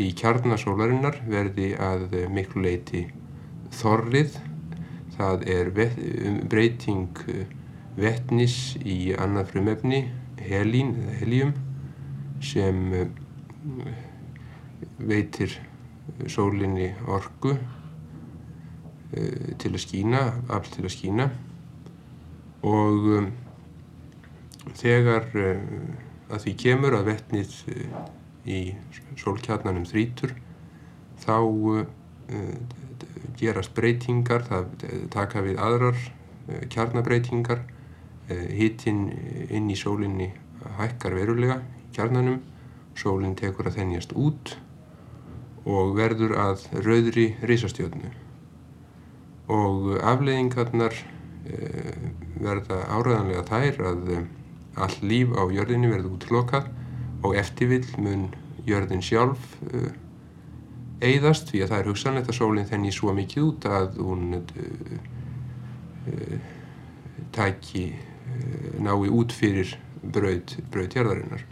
í kjarnasólarinnar verði að miklu leiti þorrið. Það er breyting vettnis í annað frumefni, helín eða helium, sem veitir sólinni orgu uh, til að skína, afl til að skína. Og um, þegar að því kemur að vettnið í sólkjarnanum þrítur þá gerast breytingar, það taka við aðrar kjarnabreitingar, hittinn inn í sólinni hækkar verulega kjarnanum, sólinn tekur að þennjast út og verður að rauðri risastjörnu. Og afleiðingarnar verða áræðanlega þær að all líf á jörðinni verður útlokað og eftirvill mun jörðin sjálf eigðast því að það er hugsanlegt að sólinn þenni svo mikið út að hún tæki nái út fyrir braut, braut jörðarinnar.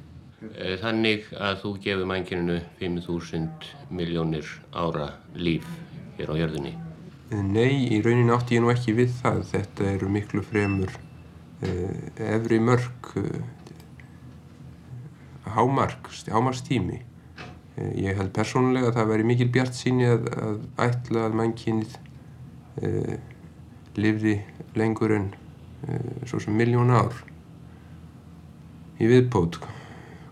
Eh, þannig að þú gefur mænkinu 5.000 miljónir ára líf hér á jörðinni? Nei, í raunin átti ég nú ekki við það. Þetta eru miklu fremur eh, efri mörg eh, hámark, hámarkstími. Eh, ég held persónulega að það væri mikil bjart síni að, að ætla að mannkynnið eh, lifði lengur en eh, svo sem miljón ár í viðbót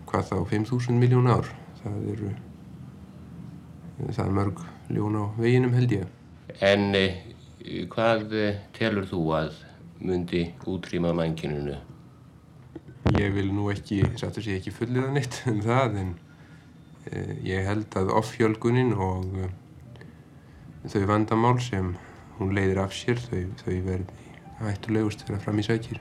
hvað þá 5.000 miljón ár það eru það er mörg ljón á veginum held ég En hvað telur þú að myndi útrýma mannkinunu? Ég vil nú ekki, sattur sé ekki fullir að neitt um það en ég held að offjölgunin og eh, þau vandamál sem hún leiðir af sér þau, þau verði hættulegust þegar fram í sækir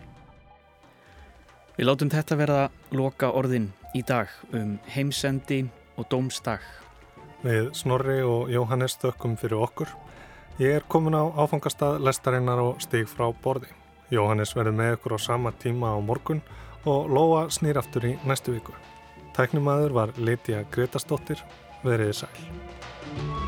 Við látum þetta verða loka orðin í dag um heimsendi og dómsdag. Við Snorri og Jóhannes þökkum fyrir okkur. Ég er komin á áfangastað lestarinnar og stig frá borði. Jóhannes verður með ykkur á sama tíma á morgun og Lóa snýr aftur í næstu viku. Tæknumæður var Lítiða Gretastóttir. Verðið sæl.